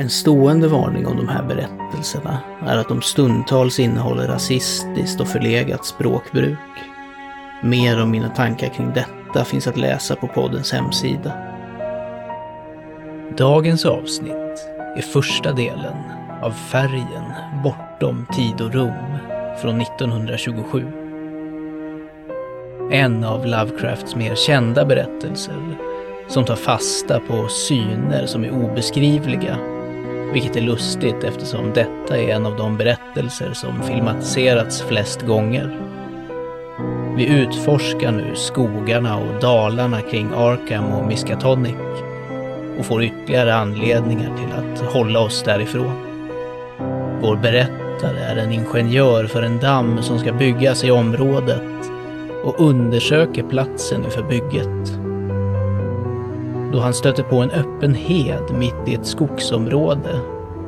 En stående varning om de här berättelserna är att de stundtals innehåller rasistiskt och förlegat språkbruk. Mer om mina tankar kring detta finns att läsa på poddens hemsida. Dagens avsnitt är första delen av Färgen bortom tid och rum från 1927. En av Lovecrafts mer kända berättelser som tar fasta på syner som är obeskrivliga vilket är lustigt eftersom detta är en av de berättelser som filmatiserats flest gånger. Vi utforskar nu skogarna och dalarna kring Arkham och Miskatonic och får ytterligare anledningar till att hålla oss därifrån. Vår berättare är en ingenjör för en damm som ska byggas i området och undersöker platsen inför bygget. Då han stöter på en öppen hed mitt i ett skogsområde.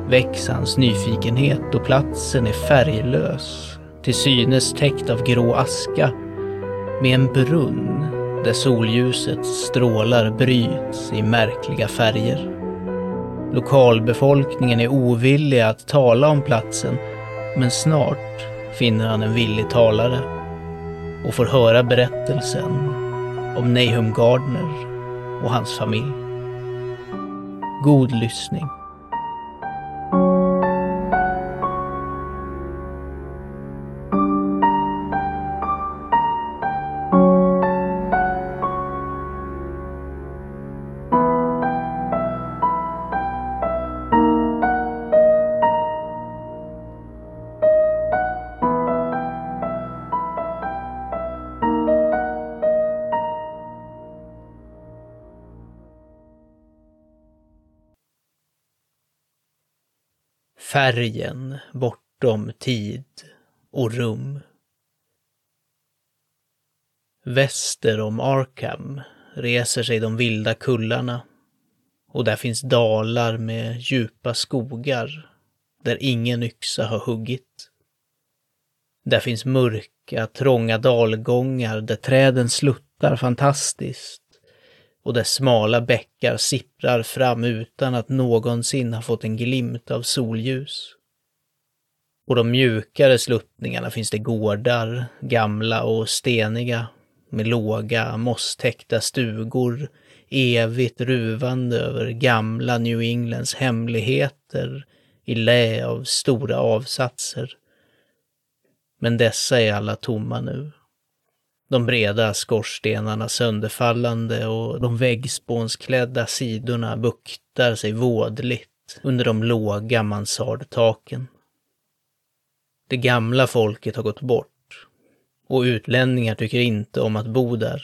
Väcks hans nyfikenhet då platsen är färglös, till synes täckt av grå aska, med en brunn där solljusets strålar bryts i märkliga färger. Lokalbefolkningen är ovilliga att tala om platsen, men snart finner han en villig talare och får höra berättelsen om Nahum Gardner och hans familj. God lyssning. Färgen bortom tid och rum. Väster om Arkham reser sig de vilda kullarna och där finns dalar med djupa skogar där ingen yxa har huggit. Där finns mörka, trånga dalgångar där träden sluttar fantastiskt och där smala bäckar sipprar fram utan att någonsin ha fått en glimt av solljus. På de mjukare sluttningarna finns det gårdar, gamla och steniga, med låga, mosstäckta stugor, evigt ruvande över gamla New Englands hemligheter i lä av stora avsatser. Men dessa är alla tomma nu de breda skorstenarna sönderfallande och de väggspånsklädda sidorna buktar sig vådligt under de låga mansardtaken. Det gamla folket har gått bort och utlänningar tycker inte om att bo där.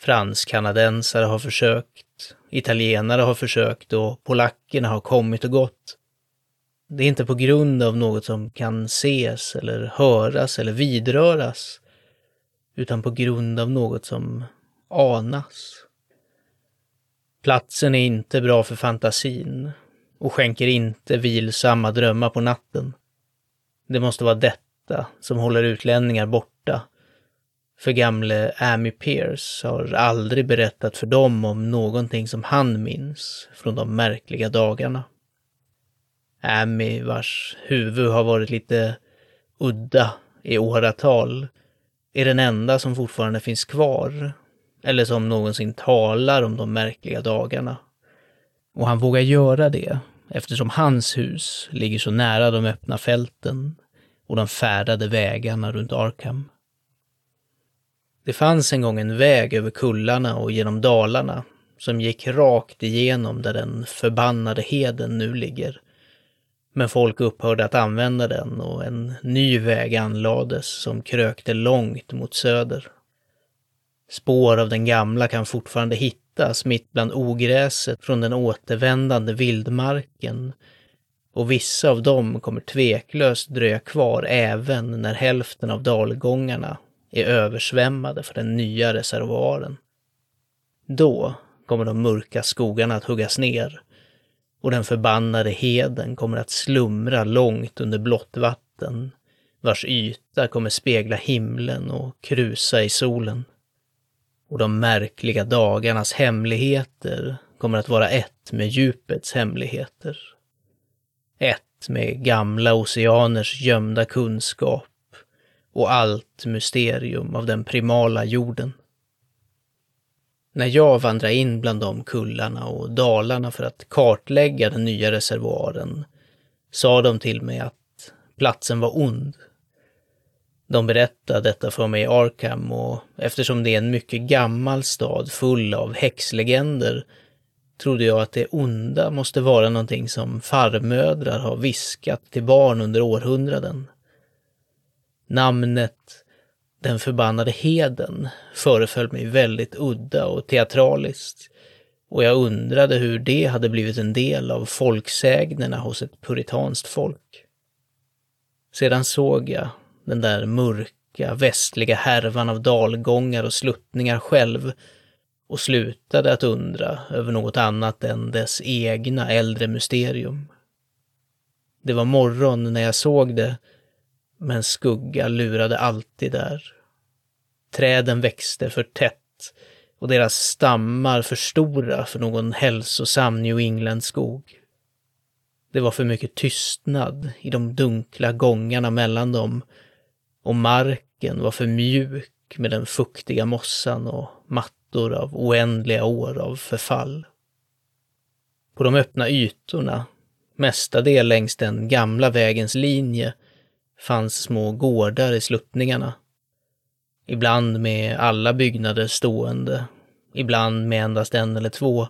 Fransk-kanadensare har försökt, italienare har försökt och polackerna har kommit och gått. Det är inte på grund av något som kan ses eller höras eller vidröras utan på grund av något som anas. Platsen är inte bra för fantasin och skänker inte vilsamma drömmar på natten. Det måste vara detta som håller utlänningar borta. För gamle Amy Pierce har aldrig berättat för dem om någonting som han minns från de märkliga dagarna. Amy, vars huvud har varit lite udda i åratal, är den enda som fortfarande finns kvar, eller som någonsin talar om de märkliga dagarna. Och han vågar göra det eftersom hans hus ligger så nära de öppna fälten och de färdade vägarna runt Arkham. Det fanns en gång en väg över kullarna och genom dalarna som gick rakt igenom där den förbannade heden nu ligger men folk upphörde att använda den och en ny väg anlades som krökte långt mot söder. Spår av den gamla kan fortfarande hittas mitt bland ogräset från den återvändande vildmarken och vissa av dem kommer tveklöst dröja kvar även när hälften av dalgångarna är översvämmade för den nya reservoaren. Då kommer de mörka skogarna att huggas ner och den förbannade heden kommer att slumra långt under blått vatten, vars yta kommer spegla himlen och krusa i solen. Och de märkliga dagarnas hemligheter kommer att vara ett med djupets hemligheter. Ett med gamla oceaners gömda kunskap och allt mysterium av den primala jorden. När jag vandrade in bland de kullarna och dalarna för att kartlägga den nya reservoaren sa de till mig att platsen var ond. De berättade detta för mig i Arkham och eftersom det är en mycket gammal stad full av häxlegender trodde jag att det onda måste vara någonting som farmödrar har viskat till barn under århundraden. Namnet den förbannade heden föreföll mig väldigt udda och teatraliskt och jag undrade hur det hade blivit en del av folksägnerna hos ett puritanskt folk. Sedan såg jag den där mörka västliga härvan av dalgångar och sluttningar själv och slutade att undra över något annat än dess egna äldre mysterium. Det var morgon när jag såg det, men skugga lurade alltid där. Träden växte för tätt och deras stammar för stora för någon hälsosam New England-skog. Det var för mycket tystnad i de dunkla gångarna mellan dem och marken var för mjuk med den fuktiga mossan och mattor av oändliga år av förfall. På de öppna ytorna, mestadels längs den gamla vägens linje, fanns små gårdar i sluttningarna. Ibland med alla byggnader stående, ibland med endast en eller två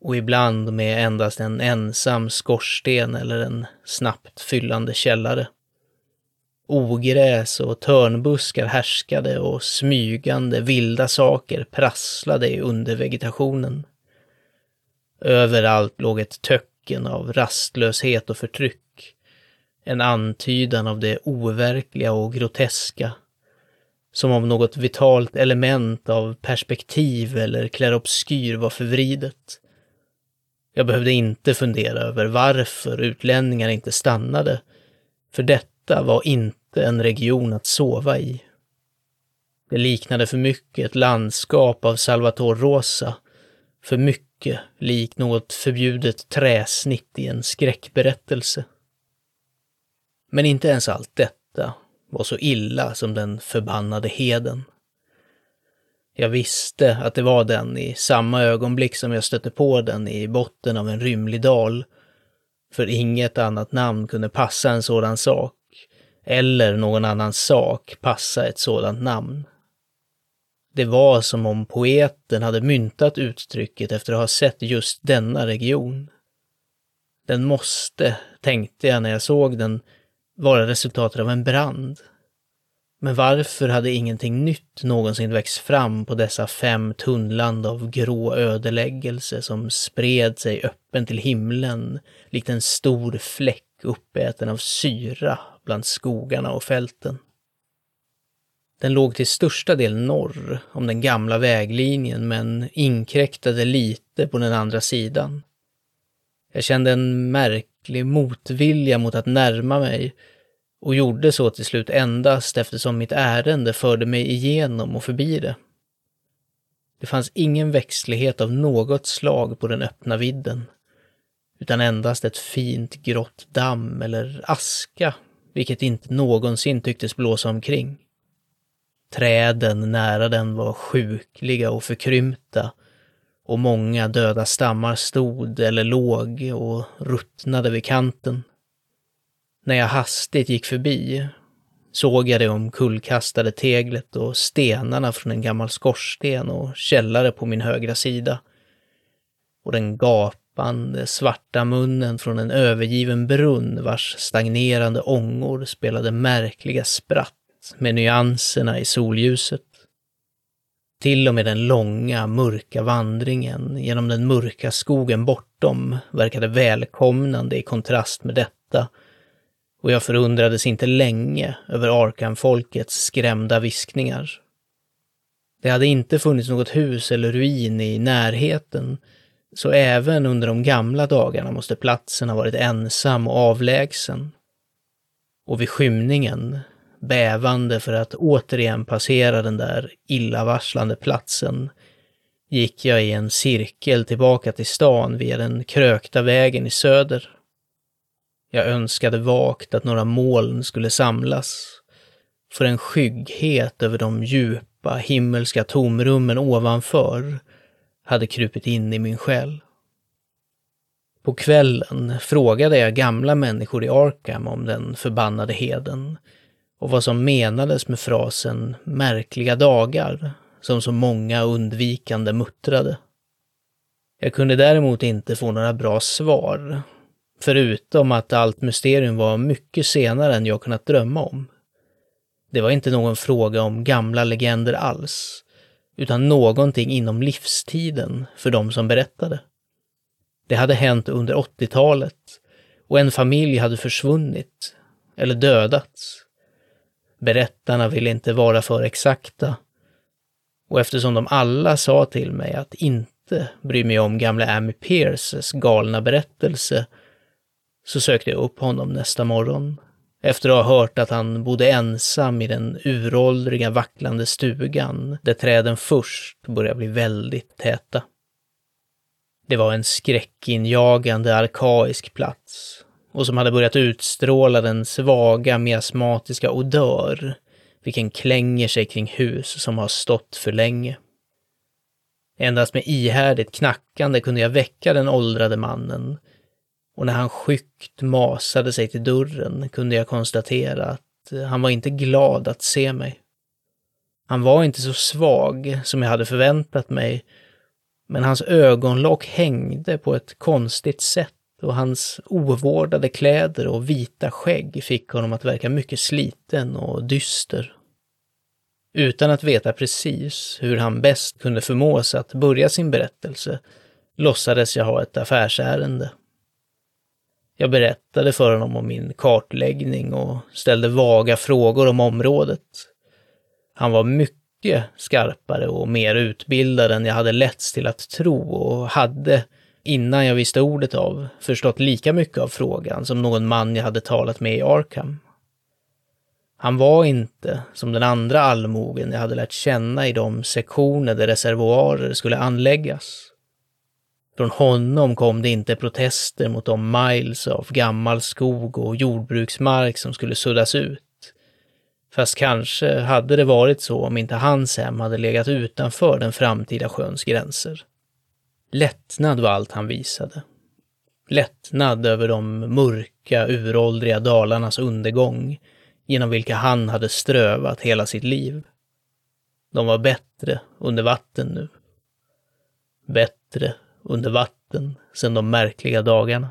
och ibland med endast en ensam skorsten eller en snabbt fyllande källare. Ogräs och törnbuskar härskade och smygande vilda saker prasslade i undervegetationen. Överallt låg ett töcken av rastlöshet och förtryck. En antydan av det overkliga och groteska. Som om något vitalt element av perspektiv eller klärobskyr var förvridet. Jag behövde inte fundera över varför utlänningar inte stannade, för detta detta var inte en region att sova i. Det liknade för mycket ett landskap av Salvatore Rosa, för mycket likt något förbjudet träsnitt i en skräckberättelse. Men inte ens allt detta var så illa som den förbannade heden. Jag visste att det var den i samma ögonblick som jag stötte på den i botten av en rymlig dal, för inget annat namn kunde passa en sådan sak eller någon annan sak passa ett sådant namn. Det var som om poeten hade myntat uttrycket efter att ha sett just denna region. Den måste, tänkte jag när jag såg den, vara resultatet av en brand. Men varför hade ingenting nytt någonsin växt fram på dessa fem tunnland av grå ödeläggelse som spred sig öppen till himlen likt en stor fläck uppäten av syra bland skogarna och fälten. Den låg till största del norr om den gamla väglinjen men inkräktade lite på den andra sidan. Jag kände en märklig motvilja mot att närma mig och gjorde så till slut endast eftersom mitt ärende förde mig igenom och förbi det. Det fanns ingen växtlighet av något slag på den öppna vidden, utan endast ett fint grått damm eller aska vilket inte någonsin tycktes blåsa omkring. Träden nära den var sjukliga och förkrympta och många döda stammar stod eller låg och ruttnade vid kanten. När jag hastigt gick förbi såg jag det omkullkastade teglet och stenarna från en gammal skorsten och källare på min högra sida. Och den gapande svarta munnen från en övergiven brunn vars stagnerande ångor spelade märkliga spratt med nyanserna i solljuset. Till och med den långa, mörka vandringen genom den mörka skogen bortom verkade välkomnande i kontrast med detta och jag förundrades inte länge över Arkham-folkets skrämda viskningar. Det hade inte funnits något hus eller ruin i närheten, så även under de gamla dagarna måste platsen ha varit ensam och avlägsen. Och vid skymningen, bävande för att återigen passera den där illavarslande platsen, gick jag i en cirkel tillbaka till stan via den krökta vägen i söder. Jag önskade vagt att några moln skulle samlas, för en skygghet över de djupa himmelska tomrummen ovanför hade krupit in i min själ. På kvällen frågade jag gamla människor i Arkham om den förbannade heden och vad som menades med frasen ”märkliga dagar” som så många undvikande muttrade. Jag kunde däremot inte få några bra svar, förutom att allt mysterium var mycket senare än jag kunnat drömma om. Det var inte någon fråga om gamla legender alls, utan någonting inom livstiden för de som berättade. Det hade hänt under 80-talet och en familj hade försvunnit eller dödats. Berättarna ville inte vara för exakta och eftersom de alla sa till mig att inte bry mig om gamla Amy Pierces galna berättelse så sökte jag upp honom nästa morgon efter att ha hört att han bodde ensam i den uråldriga vacklande stugan där träden först började bli väldigt täta. Det var en skräckinjagande arkaisk plats och som hade börjat utstråla den svaga miasmatiska odör vilken klänger sig kring hus som har stått för länge. Endast med ihärdigt knackande kunde jag väcka den åldrade mannen och när han skyggt masade sig till dörren kunde jag konstatera att eh, han var inte glad att se mig. Han var inte så svag som jag hade förväntat mig, men hans ögonlock hängde på ett konstigt sätt och hans ovårdade kläder och vita skägg fick honom att verka mycket sliten och dyster. Utan att veta precis hur han bäst kunde förmås att börja sin berättelse låtsades jag ha ett affärsärende. Jag berättade för honom om min kartläggning och ställde vaga frågor om området. Han var mycket skarpare och mer utbildad än jag hade letts till att tro och hade, innan jag visste ordet av, förstått lika mycket av frågan som någon man jag hade talat med i Arkham. Han var inte som den andra allmogen jag hade lärt känna i de sektioner där reservoarer skulle anläggas. Från honom kom det inte protester mot de miles av gammal skog och jordbruksmark som skulle suddas ut. Fast kanske hade det varit så om inte hans hem hade legat utanför den framtida sjöns gränser. Lättnad var allt han visade. Lättnad över de mörka, uråldriga dalarnas undergång, genom vilka han hade strövat hela sitt liv. De var bättre under vatten nu. Bättre under vatten sedan de märkliga dagarna.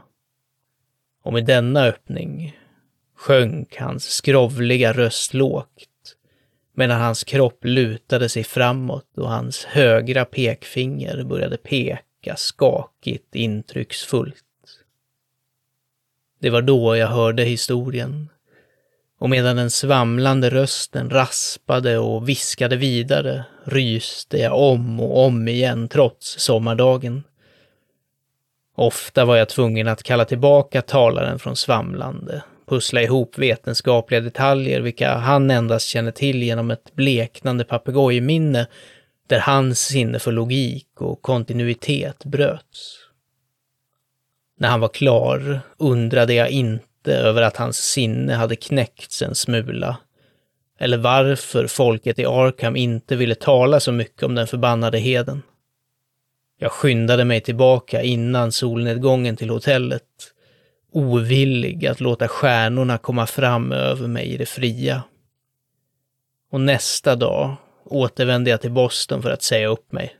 Och med denna öppning sjönk hans skrovliga röst lågt medan hans kropp lutade sig framåt och hans högra pekfinger började peka skakigt intrycksfullt. Det var då jag hörde historien och medan den svamlande rösten raspade och viskade vidare ryste jag om och om igen trots sommardagen. Ofta var jag tvungen att kalla tillbaka talaren från svamlande, pussla ihop vetenskapliga detaljer vilka han endast känner till genom ett bleknande papegojminne där hans sinne för logik och kontinuitet bröts. När han var klar undrade jag inte över att hans sinne hade knäckts en smula. Eller varför folket i Arkham inte ville tala så mycket om den förbannade heden. Jag skyndade mig tillbaka innan solnedgången till hotellet, ovillig att låta stjärnorna komma fram över mig i det fria. Och nästa dag återvände jag till Boston för att säga upp mig.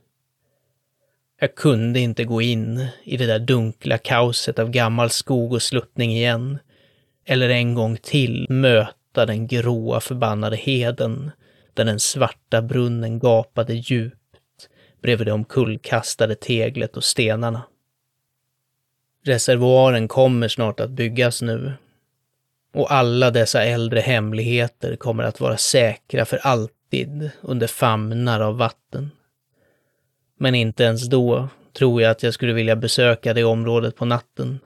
Jag kunde inte gå in i det där dunkla kaoset av gammal skog och sluttning igen, eller en gång till möta den gråa förbannade heden där den svarta brunnen gapade djupt bredvid det omkullkastade teglet och stenarna. Reservoaren kommer snart att byggas nu. Och alla dessa äldre hemligheter kommer att vara säkra för alltid under famnar av vatten. Men inte ens då tror jag att jag skulle vilja besöka det området på natten.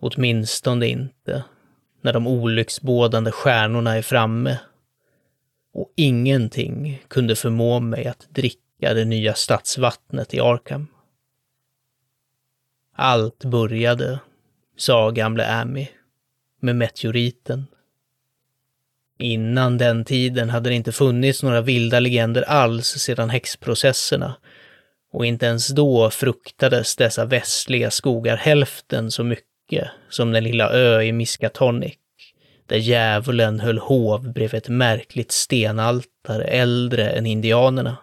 Åtminstone inte när de olycksbådande stjärnorna är framme och ingenting kunde förmå mig att dricka det nya stadsvattnet i Arkham. Allt började, sa gamle Amy, med meteoriten. Innan den tiden hade det inte funnits några vilda legender alls sedan häxprocesserna och inte ens då fruktades dessa västliga skogar hälften så mycket som den lilla ö i Miskatonic, där djävulen höll hov bredvid ett märkligt stenaltare äldre än indianerna.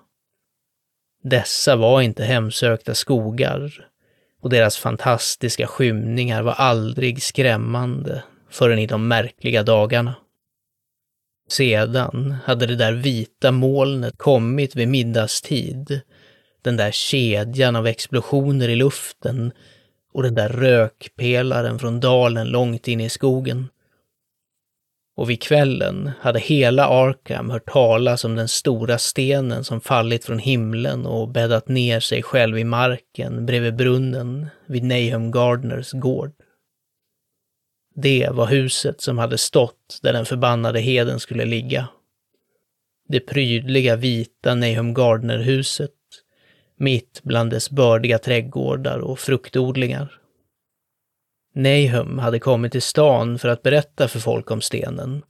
Dessa var inte hemsökta skogar och deras fantastiska skymningar var aldrig skrämmande förrän i de märkliga dagarna. Sedan hade det där vita molnet kommit vid middagstid, den där kedjan av explosioner i luften och den där rökpelaren från dalen långt in i skogen. Och vid kvällen hade hela Arkham hört talas om den stora stenen som fallit från himlen och bäddat ner sig själv i marken bredvid brunnen vid Nahum Gardners gård. Det var huset som hade stått där den förbannade heden skulle ligga. Det prydliga vita Nahum Gardner-huset, mitt bland dess bördiga trädgårdar och fruktodlingar. Nahum hade kommit till stan för att berätta för folk om stenen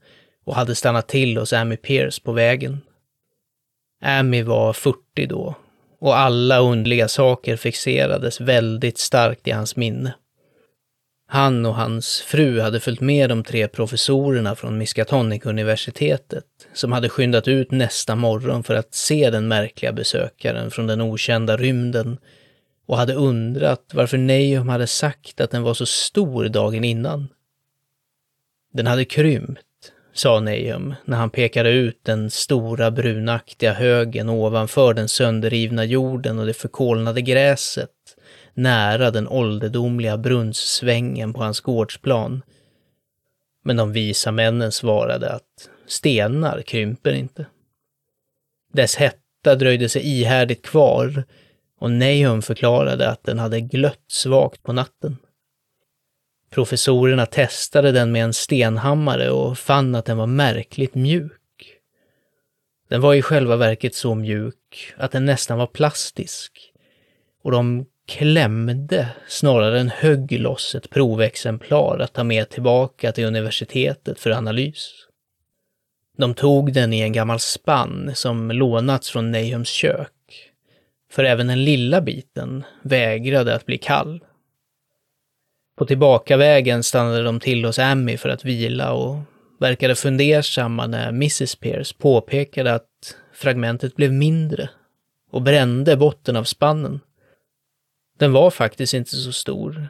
och hade stannat till hos Amy Pierce på vägen. Amy var 40 då och alla undliga saker fixerades väldigt starkt i hans minne. Han och hans fru hade följt med de tre professorerna från Miskatonic-universitetet, som hade skyndat ut nästa morgon för att se den märkliga besökaren från den okända rymden och hade undrat varför Nahum hade sagt att den var så stor dagen innan. Den hade krympt, sa Nahum när han pekade ut den stora brunaktiga högen ovanför den sönderrivna jorden och det förkolnade gräset nära den ålderdomliga brunnssvängen på hans gårdsplan. Men de visa männen svarade att stenar krymper inte. Dess hetta dröjde sig ihärdigt kvar och Nahum förklarade att den hade glött svagt på natten. Professorerna testade den med en stenhammare och fann att den var märkligt mjuk. Den var i själva verket så mjuk att den nästan var plastisk och de klämde snarare än högg loss ett provexemplar att ta med tillbaka till universitetet för analys. De tog den i en gammal spann som lånats från Nahums kök. För även den lilla biten vägrade att bli kall. På tillbakavägen stannade de till hos Amy för att vila och verkade fundersamma när Mrs Pierce påpekade att fragmentet blev mindre och brände botten av spannen. Den var faktiskt inte så stor,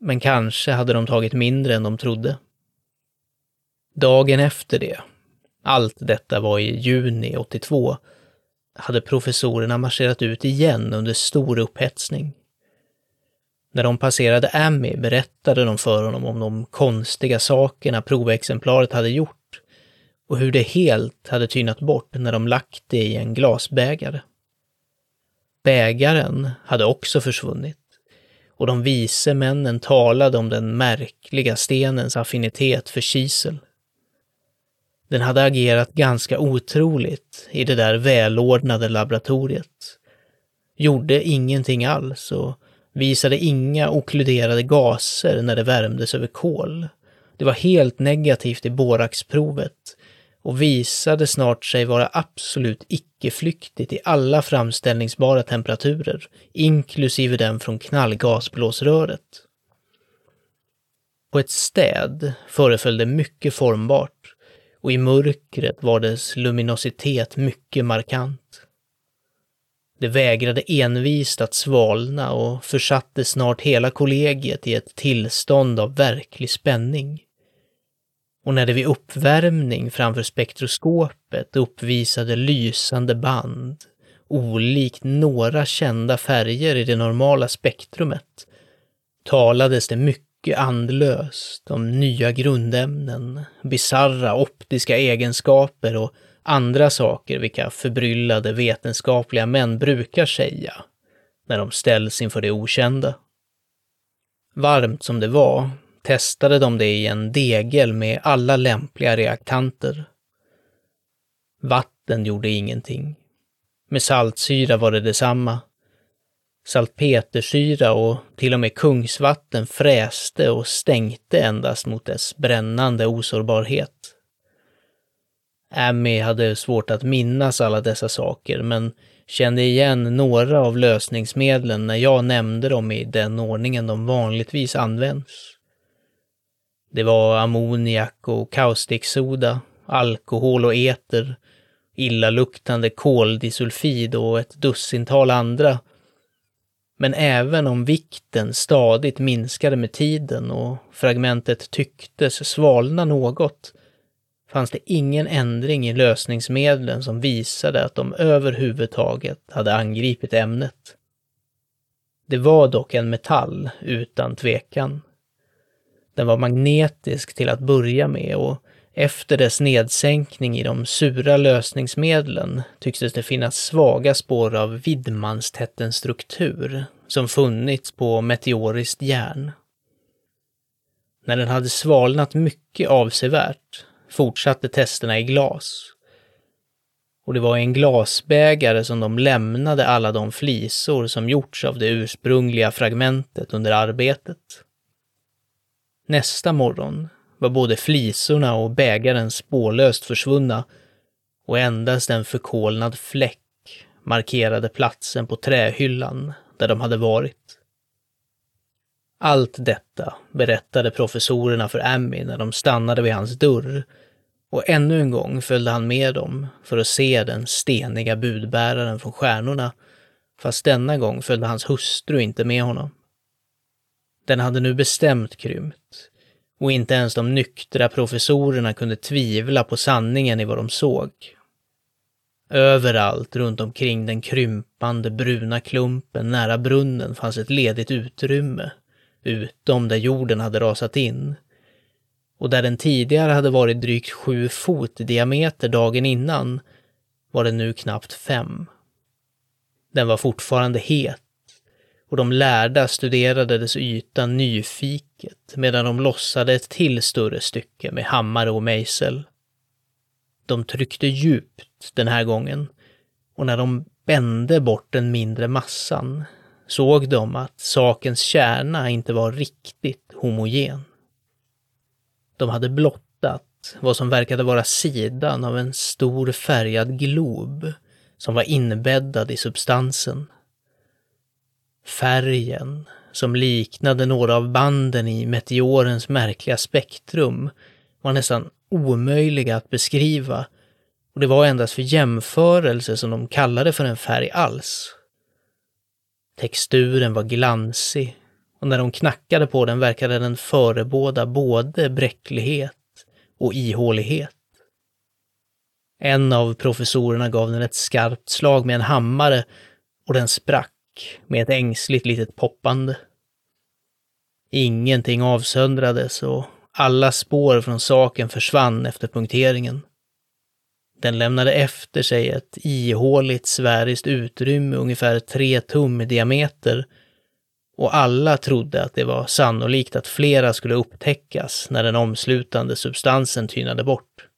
men kanske hade de tagit mindre än de trodde. Dagen efter det, allt detta var i juni 82, hade professorerna marscherat ut igen under stor upphetsning. När de passerade Amy berättade de för honom om de konstiga sakerna provexemplaret hade gjort och hur det helt hade tynat bort när de lagt det i en glasbägare. Bägaren hade också försvunnit och de vise männen talade om den märkliga stenens affinitet för kisel. Den hade agerat ganska otroligt i det där välordnade laboratoriet. Gjorde ingenting alls och visade inga okkluderade gaser när det värmdes över kol. Det var helt negativt i boraxprovet och visade snart sig vara absolut icke-flyktigt i alla framställningsbara temperaturer, inklusive den från knallgasblåsröret. På ett städ föreföll det mycket formbart och i mörkret var dess luminositet mycket markant. Det vägrade envist att svalna och försatte snart hela kollegiet i ett tillstånd av verklig spänning och när det vid uppvärmning framför spektroskopet uppvisade lysande band, olikt några kända färger i det normala spektrumet, talades det mycket mycket andlöst om nya grundämnen, bizarra optiska egenskaper och andra saker vilka förbryllade vetenskapliga män brukar säga när de ställs inför det okända. Varmt som det var testade de det i en degel med alla lämpliga reaktanter. Vatten gjorde ingenting. Med saltsyra var det detsamma. Salpetersyra och till och med kungsvatten fräste och stänkte endast mot dess brännande osårbarhet. Amy hade svårt att minnas alla dessa saker, men kände igen några av lösningsmedlen när jag nämnde dem i den ordningen de vanligtvis används. Det var ammoniak och kaustiksoda, alkohol och eter, illaluktande koldisulfid och ett dussintal andra. Men även om vikten stadigt minskade med tiden och fragmentet tycktes svalna något, fanns det ingen ändring i lösningsmedlen som visade att de överhuvudtaget hade angripit ämnet. Det var dock en metall, utan tvekan. Den var magnetisk till att börja med och efter dess nedsänkning i de sura lösningsmedlen tycktes det finnas svaga spår av Widmanstättens struktur som funnits på meteoriskt järn. När den hade svalnat mycket avsevärt fortsatte testerna i glas. Och det var i en glasbägare som de lämnade alla de flisor som gjorts av det ursprungliga fragmentet under arbetet. Nästa morgon var både flisorna och bägaren spårlöst försvunna och endast en förkolnad fläck markerade platsen på trähyllan där de hade varit. Allt detta berättade professorerna för Amy när de stannade vid hans dörr och ännu en gång följde han med dem för att se den steniga budbäraren från stjärnorna, fast denna gång följde hans hustru inte med honom. Den hade nu bestämt krympt och inte ens de nyktra professorerna kunde tvivla på sanningen i vad de såg. Överallt runt omkring den krympande bruna klumpen nära brunnen fanns ett ledigt utrymme, utom där jorden hade rasat in. Och där den tidigare hade varit drygt sju fot i diameter dagen innan var den nu knappt fem. Den var fortfarande het och de lärda studerade dess yta nyfiket medan de lossade ett till större stycke med hammare och mejsel. De tryckte djupt den här gången och när de bände bort den mindre massan såg de att sakens kärna inte var riktigt homogen. De hade blottat vad som verkade vara sidan av en stor färgad glob som var inbäddad i substansen. Färgen, som liknade några av banden i meteorens märkliga spektrum, var nästan omöjliga att beskriva och det var endast för jämförelse som de kallade för en färg alls. Texturen var glansig och när de knackade på den verkade den förebåda både bräcklighet och ihålighet. En av professorerna gav den ett skarpt slag med en hammare och den sprack med ett ängsligt litet poppande. Ingenting avsöndrades och alla spår från saken försvann efter punkteringen. Den lämnade efter sig ett ihåligt sfäriskt utrymme ungefär tre tum i diameter och alla trodde att det var sannolikt att flera skulle upptäckas när den omslutande substansen tynade bort.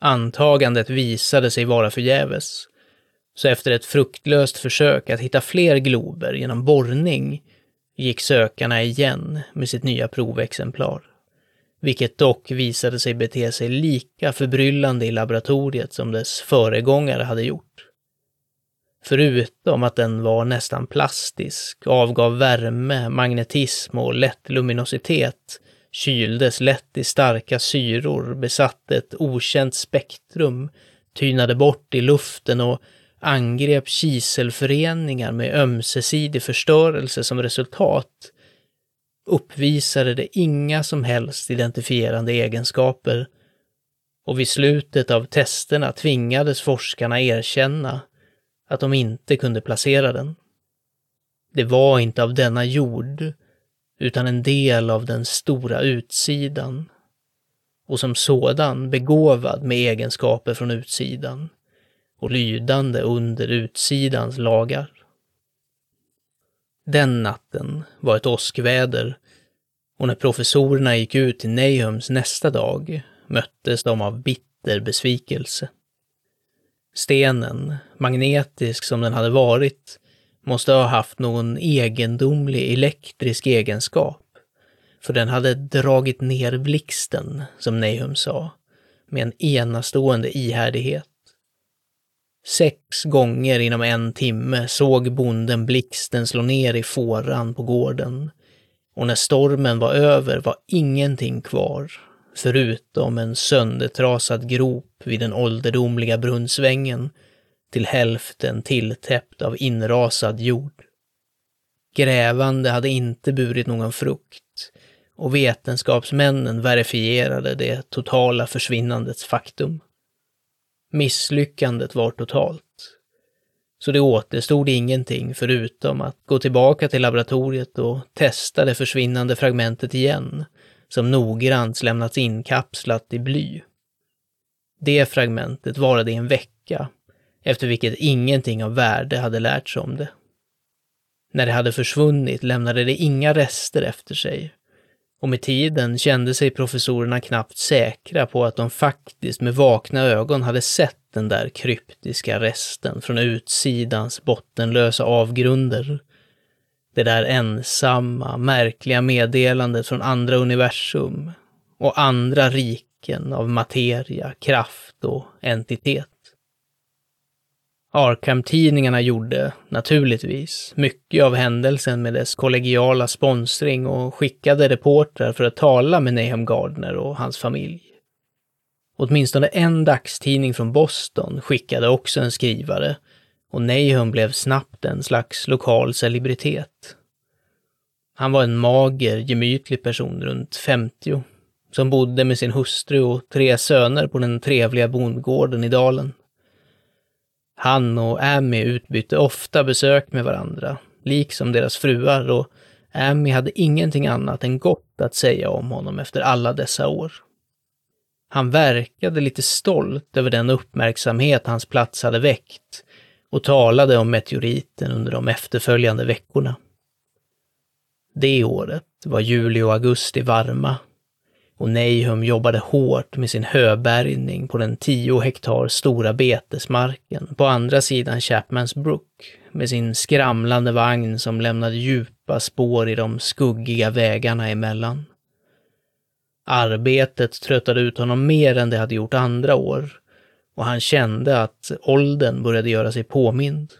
Antagandet visade sig vara förgäves. Så efter ett fruktlöst försök att hitta fler glober genom borrning gick sökarna igen med sitt nya provexemplar. Vilket dock visade sig bete sig lika förbryllande i laboratoriet som dess föregångare hade gjort. Förutom att den var nästan plastisk, avgav värme, magnetism och lätt luminositet, kyldes lätt i starka syror, besatte ett okänt spektrum, tynade bort i luften och angrep kiselföreningar med ömsesidig förstörelse som resultat, uppvisade det inga som helst identifierande egenskaper och vid slutet av testerna tvingades forskarna erkänna att de inte kunde placera den. Det var inte av denna jord, utan en del av den stora utsidan och som sådan begåvad med egenskaper från utsidan och lydande under utsidans lagar. Den natten var ett åskväder och när professorerna gick ut till Nahums nästa dag möttes de av bitter besvikelse. Stenen, magnetisk som den hade varit, måste ha haft någon egendomlig elektrisk egenskap, för den hade dragit ner blixten, som Nahum sa, med en enastående ihärdighet. Sex gånger inom en timme såg bonden blixten slå ner i fåran på gården. Och när stormen var över var ingenting kvar, förutom en söndertrasad grop vid den ålderdomliga brunnsvängen, till hälften tilltäppt av inrasad jord. Grävande hade inte burit någon frukt och vetenskapsmännen verifierade det totala försvinnandets faktum. Misslyckandet var totalt. Så det återstod ingenting förutom att gå tillbaka till laboratoriet och testa det försvinnande fragmentet igen, som noggrant lämnats inkapslat i bly. Det fragmentet varade i en vecka, efter vilket ingenting av värde hade lärts om det. När det hade försvunnit lämnade det inga rester efter sig, och med tiden kände sig professorerna knappt säkra på att de faktiskt med vakna ögon hade sett den där kryptiska resten från utsidans bottenlösa avgrunder. Det där ensamma, märkliga meddelandet från andra universum och andra riken av materia, kraft och entitet. Arkham-tidningarna gjorde, naturligtvis, mycket av händelsen med dess kollegiala sponsring och skickade reportrar för att tala med Nahum Gardner och hans familj. Åtminstone en dagstidning från Boston skickade också en skrivare och Nahum blev snabbt en slags lokal celebritet. Han var en mager, gemytlig person runt 50 som bodde med sin hustru och tre söner på den trevliga bondgården i dalen. Han och Amy utbytte ofta besök med varandra, liksom deras fruar, och Amy hade ingenting annat än gott att säga om honom efter alla dessa år. Han verkade lite stolt över den uppmärksamhet hans plats hade väckt och talade om meteoriten under de efterföljande veckorna. Det året var juli och augusti varma och Nahum jobbade hårt med sin höbärgning på den tio hektar stora betesmarken på andra sidan Chapmans Brook med sin skramlande vagn som lämnade djupa spår i de skuggiga vägarna emellan. Arbetet tröttade ut honom mer än det hade gjort andra år och han kände att åldern började göra sig påmind.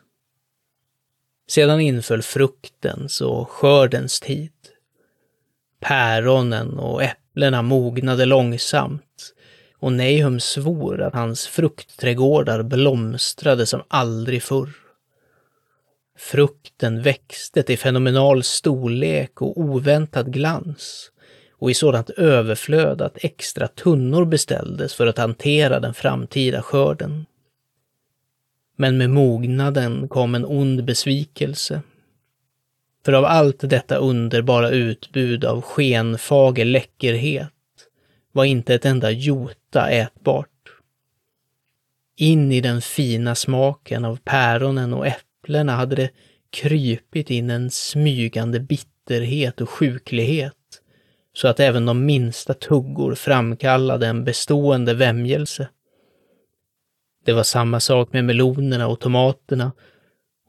Sedan inföll fruktens och skördens tid. Päronen och äpplena mognade långsamt och Nahum svor att hans fruktträdgårdar blomstrade som aldrig förr. Frukten växte till fenomenal storlek och oväntad glans och i sådant överflöd att extra tunnor beställdes för att hantera den framtida skörden. Men med mognaden kom en ond besvikelse. För av allt detta underbara utbud av skenfager läckerhet var inte ett enda jota ätbart. In i den fina smaken av päronen och äpplena hade det krypit in en smygande bitterhet och sjuklighet så att även de minsta tuggor framkallade en bestående vämjelse. Det var samma sak med melonerna och tomaterna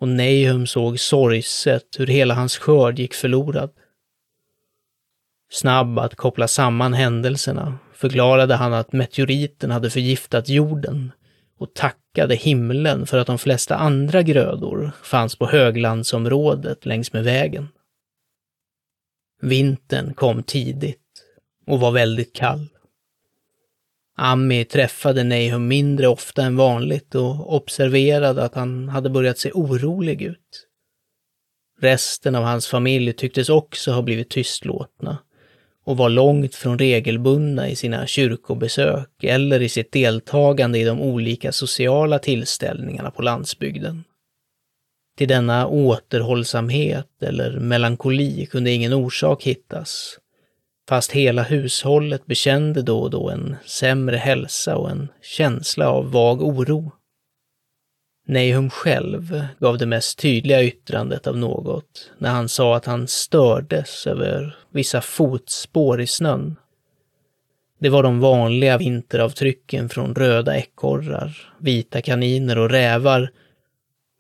och Nahum såg sorgset hur hela hans skörd gick förlorad. Snabb att koppla samman händelserna förklarade han att meteoriten hade förgiftat jorden och tackade himlen för att de flesta andra grödor fanns på höglandsområdet längs med vägen. Vintern kom tidigt och var väldigt kall. Ami träffade Nahum mindre ofta än vanligt och observerade att han hade börjat se orolig ut. Resten av hans familj tycktes också ha blivit tystlåtna och var långt från regelbundna i sina kyrkobesök eller i sitt deltagande i de olika sociala tillställningarna på landsbygden. Till denna återhållsamhet eller melankoli kunde ingen orsak hittas, fast hela hushållet bekände då och då en sämre hälsa och en känsla av vag oro. Nahum själv gav det mest tydliga yttrandet av något när han sa att han stördes över vissa fotspår i snön. Det var de vanliga vinteravtrycken från röda ekorrar, vita kaniner och rävar,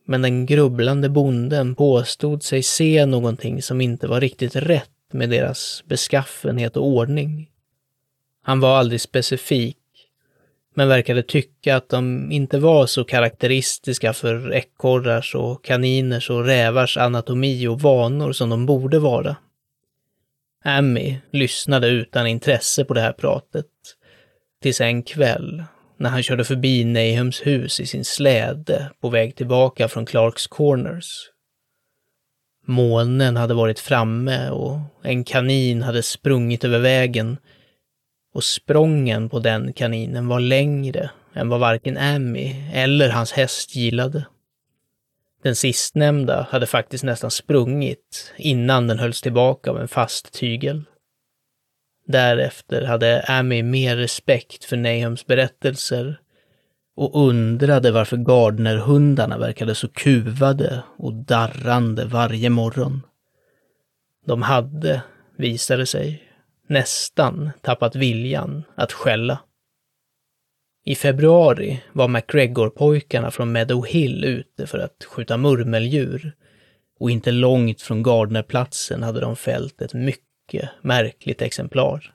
men den grubblande bonden påstod sig se någonting som inte var riktigt rätt med deras beskaffenhet och ordning. Han var aldrig specifik, men verkade tycka att de inte var så karaktäristiska för ekorrars och kaniners och rävars anatomi och vanor som de borde vara. Amy lyssnade utan intresse på det här pratet. Tills en kväll, när han körde förbi Nahums hus i sin släde på väg tillbaka från Clarks Corners. Månen hade varit framme och en kanin hade sprungit över vägen och sprången på den kaninen var längre än vad varken Emmy eller hans häst gillade. Den sistnämnda hade faktiskt nästan sprungit innan den hölls tillbaka av en fast tygel. Därefter hade Amy mer respekt för Nahums berättelser och undrade varför Gardnerhundarna verkade så kuvade och darrande varje morgon. De hade, visade sig, nästan tappat viljan att skälla. I februari var McGregor-pojkarna från Meadow Hill ute för att skjuta murmeldjur och inte långt från Gardnerplatsen hade de fällt ett mycket märkligt exemplar.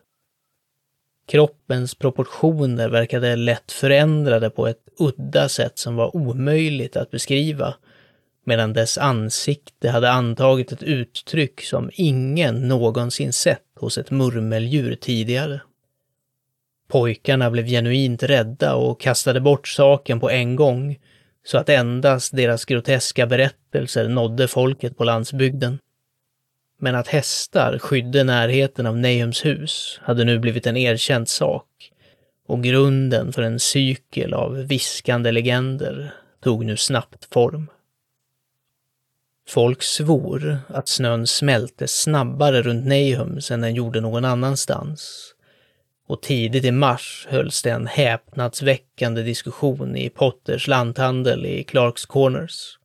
Kroppens proportioner verkade lätt förändrade på ett udda sätt som var omöjligt att beskriva, medan dess ansikte hade antagit ett uttryck som ingen någonsin sett hos ett murmeldjur tidigare. Pojkarna blev genuint rädda och kastade bort saken på en gång, så att endast deras groteska berättelser nådde folket på landsbygden. Men att hästar skydde närheten av Nahums hus hade nu blivit en erkänd sak och grunden för en cykel av viskande legender tog nu snabbt form. Folk svor att snön smälte snabbare runt Nahums än den gjorde någon annanstans. Och tidigt i mars hölls det en häpnadsväckande diskussion i Potters lanthandel i Clarks Corners.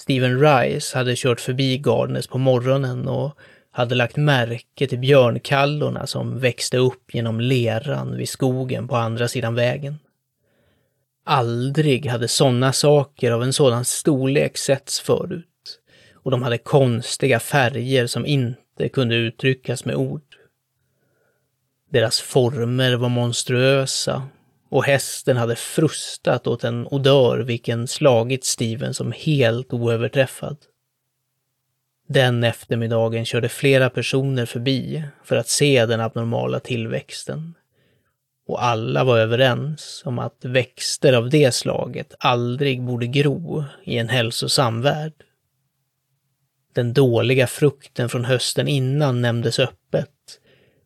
Steven Rice hade kört förbi Gardners på morgonen och hade lagt märke till björnkallorna som växte upp genom leran vid skogen på andra sidan vägen. Aldrig hade sådana saker av en sådan storlek setts förut och de hade konstiga färger som inte kunde uttryckas med ord. Deras former var monstruösa och hästen hade frustat åt en odör vilken slagit Steven som helt oöverträffad. Den eftermiddagen körde flera personer förbi för att se den abnormala tillväxten. Och alla var överens om att växter av det slaget aldrig borde gro i en hälsosam värld. Den dåliga frukten från hösten innan nämndes öppet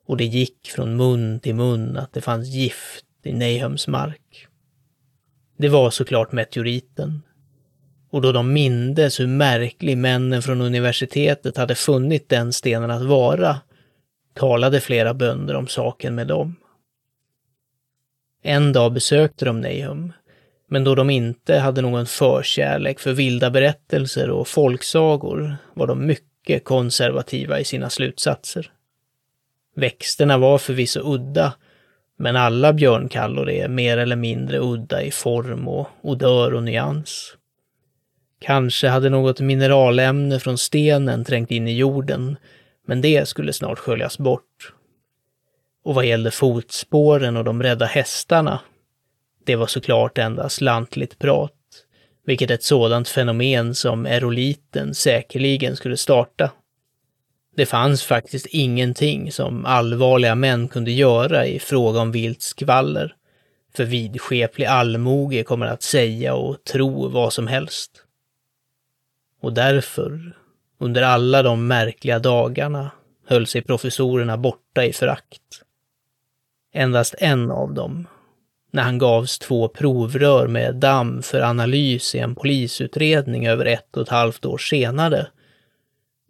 och det gick från mun till mun att det fanns gift i Nahums mark. Det var såklart meteoriten. Och då de mindes hur märklig männen från universitetet hade funnit den stenen att vara, talade flera bönder om saken med dem. En dag besökte de Nahum, men då de inte hade någon förkärlek för vilda berättelser och folksagor var de mycket konservativa i sina slutsatser. Växterna var förvisso udda, men alla björnkallor är mer eller mindre udda i form och odör och nyans. Kanske hade något mineralämne från stenen trängt in i jorden, men det skulle snart sköljas bort. Och vad gällde fotspåren och de rädda hästarna, det var såklart endast lantligt prat, vilket ett sådant fenomen som eroliten säkerligen skulle starta. Det fanns faktiskt ingenting som allvarliga män kunde göra i fråga om vilt skvaller, för vidskeplig allmoge kommer att säga och tro vad som helst. Och därför, under alla de märkliga dagarna, höll sig professorerna borta i förakt. Endast en av dem, när han gavs två provrör med damm för analys i en polisutredning över ett och ett halvt år senare,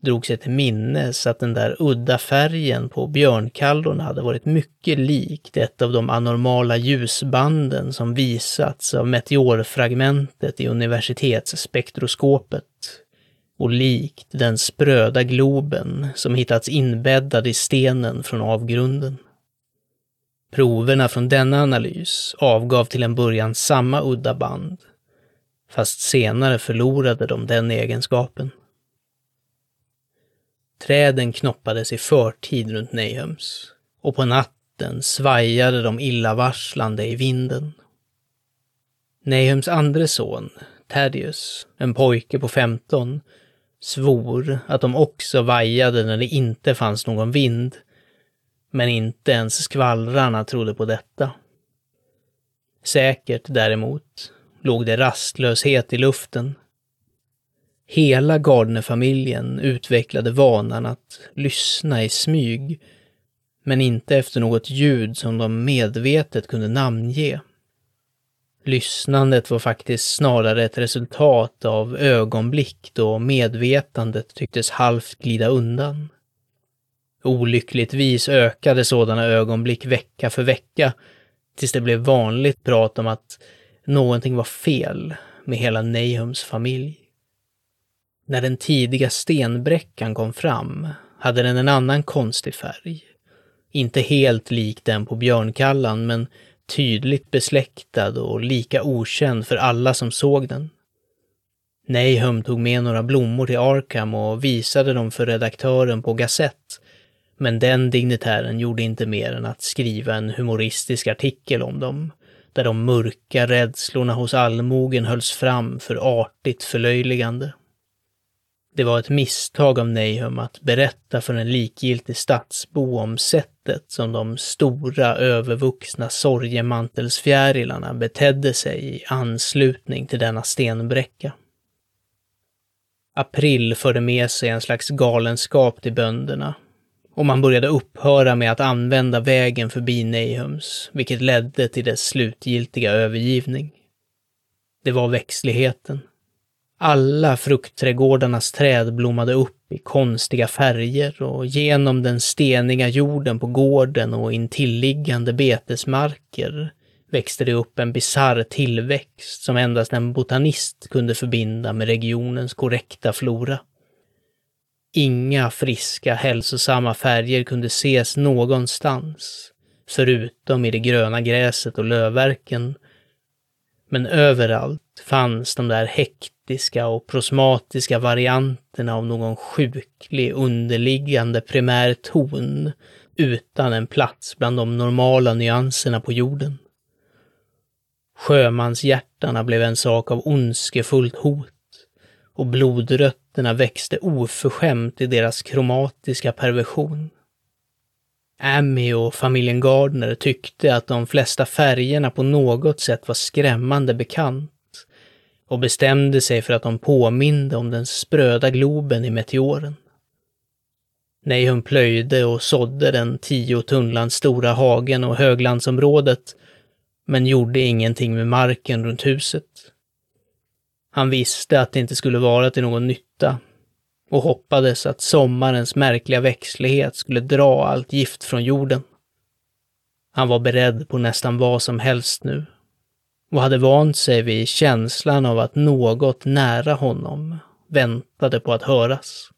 drog sig till minnes att den där udda färgen på björnkallorna hade varit mycket likt ett av de anormala ljusbanden som visats av meteorfragmentet i universitetsspektroskopet och likt den spröda globen som hittats inbäddad i stenen från avgrunden. Proverna från denna analys avgav till en början samma udda band, fast senare förlorade de den egenskapen. Träden knoppades i förtid runt Nahums och på natten svajade de illavarslande i vinden. Nahums andre son, Thaddeus, en pojke på 15, svor att de också vajade när det inte fanns någon vind men inte ens skvallrarna trodde på detta. Säkert däremot låg det rastlöshet i luften. Hela Gardner-familjen utvecklade vanan att lyssna i smyg, men inte efter något ljud som de medvetet kunde namnge. Lyssnandet var faktiskt snarare ett resultat av ögonblick då medvetandet tycktes halvt glida undan. Olyckligtvis ökade sådana ögonblick vecka för vecka tills det blev vanligt prat om att någonting var fel med hela Nahums familj. När den tidiga stenbräckan kom fram hade den en annan konstig färg. Inte helt lik den på björnkallan, men tydligt besläktad och lika okänd för alla som såg den. Nahum tog med några blommor till Arkham och visade dem för redaktören på Gazette men den dignitären gjorde inte mer än att skriva en humoristisk artikel om dem, där de mörka rädslorna hos allmogen hölls fram för artigt förlöjligande. Det var ett misstag av Nahum att berätta för en likgiltig stadsbo om sättet som de stora övervuxna sorgemantelsfjärilarna betedde sig i anslutning till denna stenbräcka. April förde med sig en slags galenskap till bönderna och man började upphöra med att använda vägen förbi Nahums, vilket ledde till dess slutgiltiga övergivning. Det var växtligheten. Alla fruktträdgårdarnas träd blommade upp i konstiga färger och genom den steniga jorden på gården och intilliggande betesmarker växte det upp en bizarr tillväxt som endast en botanist kunde förbinda med regionens korrekta flora. Inga friska, hälsosamma färger kunde ses någonstans, förutom i det gröna gräset och lövverken. Men överallt fanns de där hektiska och prosmatiska varianterna av någon sjuklig underliggande primär ton utan en plats bland de normala nyanserna på jorden. Sjömanshjärtarna blev en sak av ondskefullt hot och blodrötterna växte oförskämt i deras kromatiska perversion. Amy och familjen Gardner tyckte att de flesta färgerna på något sätt var skrämmande bekant och bestämde sig för att de påminde om den spröda globen i meteoren. Nahum plöjde och sådde den tio tunnland stora hagen och höglandsområdet, men gjorde ingenting med marken runt huset. Han visste att det inte skulle vara till någon nytta och hoppades att sommarens märkliga växtlighet skulle dra allt gift från jorden. Han var beredd på nästan vad som helst nu och hade vant sig vid känslan av att något nära honom väntade på att höras.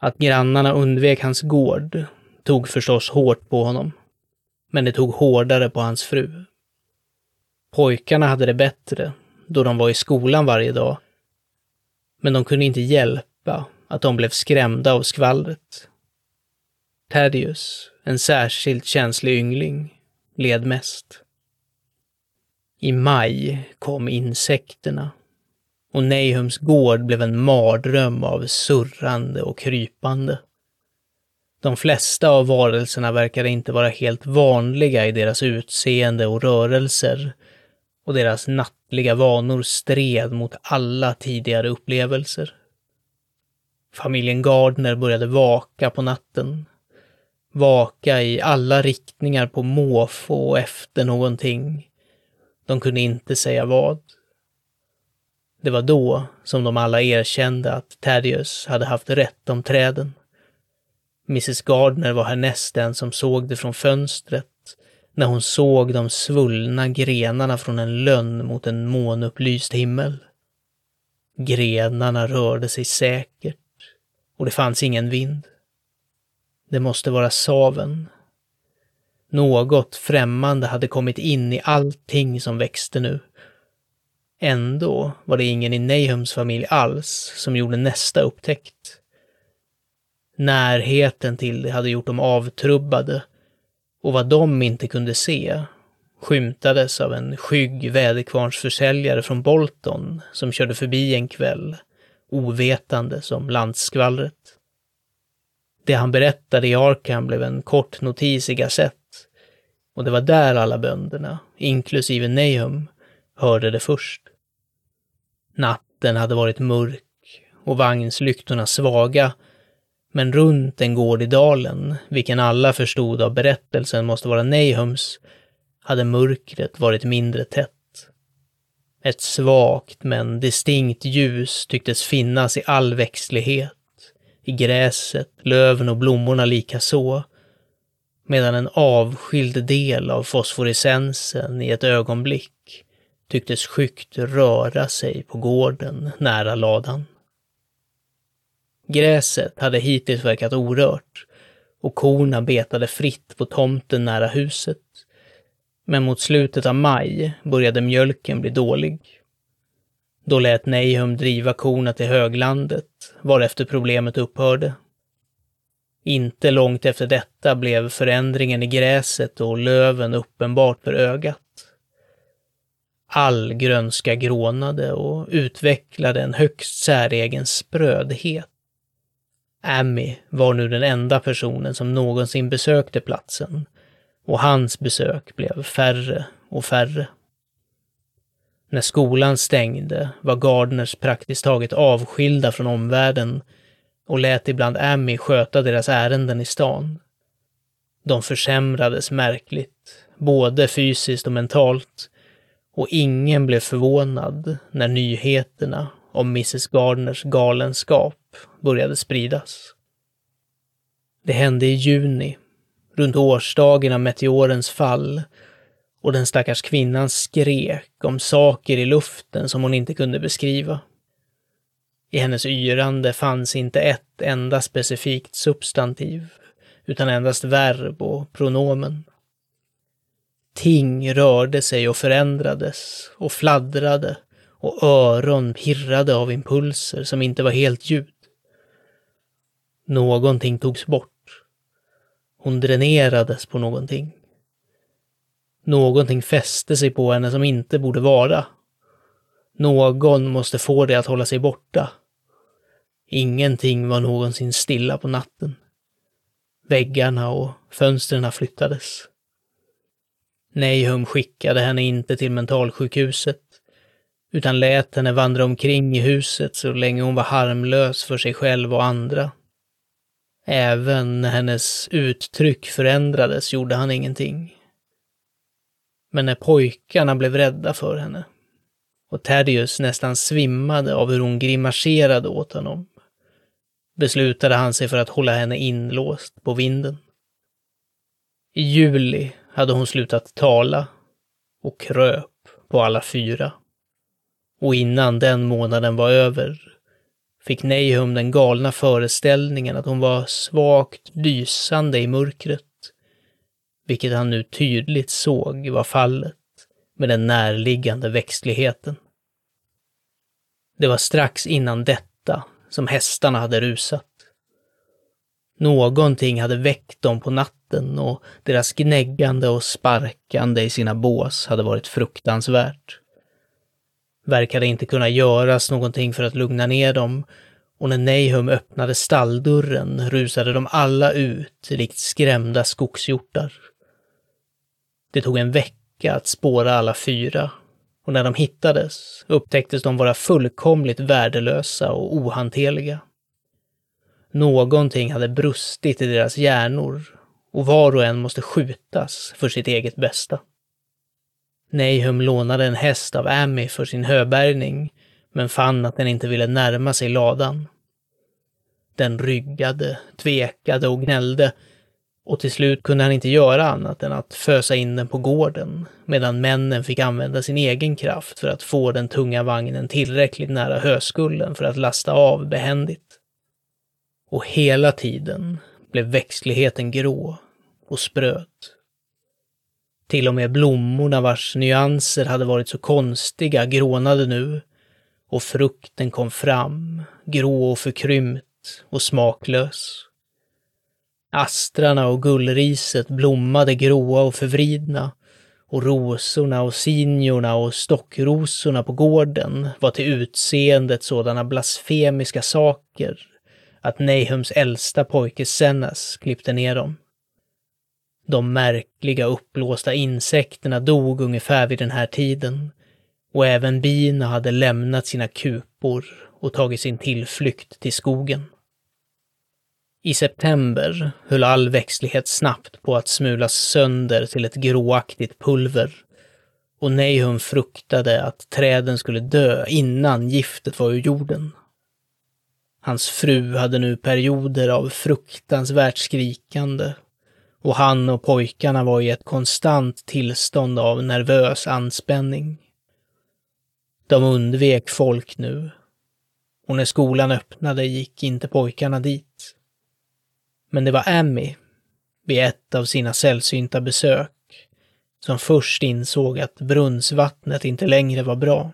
Att grannarna undvek hans gård tog förstås hårt på honom, men det tog hårdare på hans fru. Pojkarna hade det bättre då de var i skolan varje dag. Men de kunde inte hjälpa att de blev skrämda av skvallret. Thaddeus, en särskilt känslig yngling, led mest. I maj kom insekterna och Nahums gård blev en mardröm av surrande och krypande. De flesta av varelserna verkade inte vara helt vanliga i deras utseende och rörelser och deras nattliga vanor stred mot alla tidigare upplevelser. Familjen Gardner började vaka på natten. vaka i alla riktningar på måfå efter någonting. De kunde inte säga vad. Det var då som de alla erkände att Thaddeus hade haft rätt om träden. Mrs Gardner var härnäst den som såg det från fönstret när hon såg de svullna grenarna från en lönn mot en månupplyst himmel. Grenarna rörde sig säkert och det fanns ingen vind. Det måste vara saven. Något främmande hade kommit in i allting som växte nu. Ändå var det ingen i Nahums familj alls som gjorde nästa upptäckt. Närheten till det hade gjort dem avtrubbade och vad de inte kunde se skymtades av en skygg väderkvarnsförsäljare från Bolton som körde förbi en kväll, ovetande som landsskvallret. Det han berättade i Arkham blev en kort notis i Gazette och det var där alla bönderna, inklusive Nahum, hörde det först. Natten hade varit mörk och vagnslyktorna svaga men runt en gård i dalen, vilken alla förstod av berättelsen måste vara Nahums, hade mörkret varit mindre tätt. Ett svagt men distinkt ljus tycktes finnas i all växtlighet, i gräset, löven och blommorna lika så, medan en avskild del av fosforescensen i ett ögonblick tycktes skyggt röra sig på gården nära ladan. Gräset hade hittills verkat orört och korna betade fritt på tomten nära huset. Men mot slutet av maj började mjölken bli dålig. Då lät Neihum driva korna till höglandet, varefter problemet upphörde. Inte långt efter detta blev förändringen i gräset och löven uppenbart för ögat. All grönska grånade och utvecklade en högst säregen sprödhet. Amy var nu den enda personen som någonsin besökte platsen och hans besök blev färre och färre. När skolan stängde var Gardners praktiskt taget avskilda från omvärlden och lät ibland Amy sköta deras ärenden i stan. De försämrades märkligt, både fysiskt och mentalt, och ingen blev förvånad när nyheterna om Mrs Gardners galenskap började spridas. Det hände i juni, runt årsdagen av meteorens fall, och den stackars kvinnan skrek om saker i luften som hon inte kunde beskriva. I hennes yrande fanns inte ett enda specifikt substantiv, utan endast verb och pronomen. Ting rörde sig och förändrades och fladdrade och öron pirrade av impulser som inte var helt ljud. Någonting togs bort. Hon dränerades på någonting. Någonting fäste sig på henne som inte borde vara. Någon måste få det att hålla sig borta. Ingenting var någonsin stilla på natten. Väggarna och fönstren flyttades. Neihum skickade henne inte till mentalsjukhuset, utan lät henne vandra omkring i huset så länge hon var harmlös för sig själv och andra. Även när hennes uttryck förändrades gjorde han ingenting. Men när pojkarna blev rädda för henne och Thaddeus nästan svimmade av hur hon grimaserade åt honom, beslutade han sig för att hålla henne inlåst på vinden. I juli hade hon slutat tala och kröp på alla fyra. Och innan den månaden var över fick Nahum den galna föreställningen att hon var svagt lysande i mörkret, vilket han nu tydligt såg var fallet med den närliggande växtligheten. Det var strax innan detta som hästarna hade rusat. Någonting hade väckt dem på natten och deras gnäggande och sparkande i sina bås hade varit fruktansvärt verkade inte kunna göras någonting för att lugna ner dem och när Nahum öppnade stalldörren rusade de alla ut likt skrämda skogshjortar. Det tog en vecka att spåra alla fyra och när de hittades upptäcktes de vara fullkomligt värdelösa och ohanterliga. Någonting hade brustit i deras hjärnor och var och en måste skjutas för sitt eget bästa. Nahum lånade en häst av Amy för sin höbärgning, men fann att den inte ville närma sig ladan. Den ryggade, tvekade och gnällde och till slut kunde han inte göra annat än att fösa in den på gården, medan männen fick använda sin egen kraft för att få den tunga vagnen tillräckligt nära höskullen för att lasta av behändigt. Och hela tiden blev växtligheten grå och spröt. Till och med blommorna vars nyanser hade varit så konstiga grånade nu och frukten kom fram, grå och förkrympt och smaklös. Astrarna och gullriset blommade gråa och förvridna och rosorna och sinjorna och stockrosorna på gården var till utseendet sådana blasfemiska saker att Nahums äldsta pojke Sennas klippte ner dem. De märkliga uppblåsta insekterna dog ungefär vid den här tiden och även bina hade lämnat sina kupor och tagit sin tillflykt till skogen. I september höll all växtlighet snabbt på att smulas sönder till ett gråaktigt pulver och Nahum fruktade att träden skulle dö innan giftet var ur jorden. Hans fru hade nu perioder av fruktansvärt skrikande och han och pojkarna var i ett konstant tillstånd av nervös anspänning. De undvek folk nu och när skolan öppnade gick inte pojkarna dit. Men det var Amy, vid ett av sina sällsynta besök, som först insåg att brunnsvattnet inte längre var bra.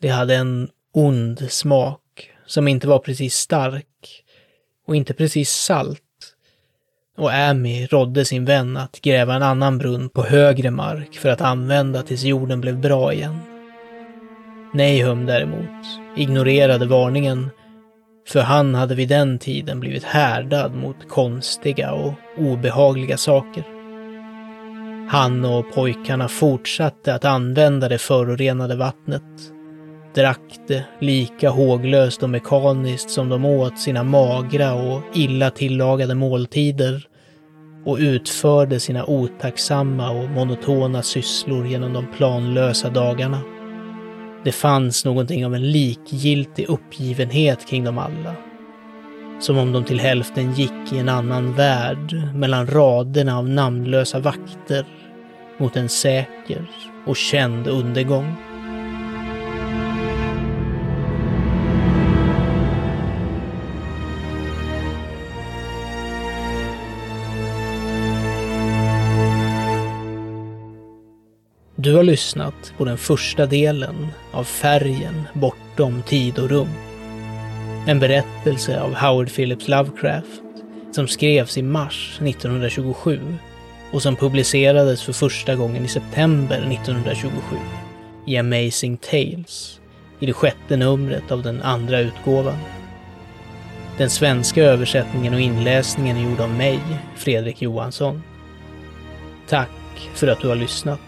Det hade en ond smak som inte var precis stark och inte precis salt. Och Amy rådde sin vän att gräva en annan brunn på högre mark för att använda tills jorden blev bra igen. Nahum däremot ignorerade varningen för han hade vid den tiden blivit härdad mot konstiga och obehagliga saker. Han och pojkarna fortsatte att använda det förorenade vattnet, drack det lika håglöst och mekaniskt som de åt sina magra och illa tillagade måltider och utförde sina otacksamma och monotona sysslor genom de planlösa dagarna. Det fanns någonting av en likgiltig uppgivenhet kring dem alla. Som om de till hälften gick i en annan värld mellan raderna av namnlösa vakter mot en säker och känd undergång. Du har lyssnat på den första delen av Färgen bortom tid och rum. En berättelse av Howard Phillips Lovecraft som skrevs i mars 1927 och som publicerades för första gången i september 1927 i Amazing Tales i det sjätte numret av den andra utgåvan. Den svenska översättningen och inläsningen är gjord av mig, Fredrik Johansson. Tack för att du har lyssnat.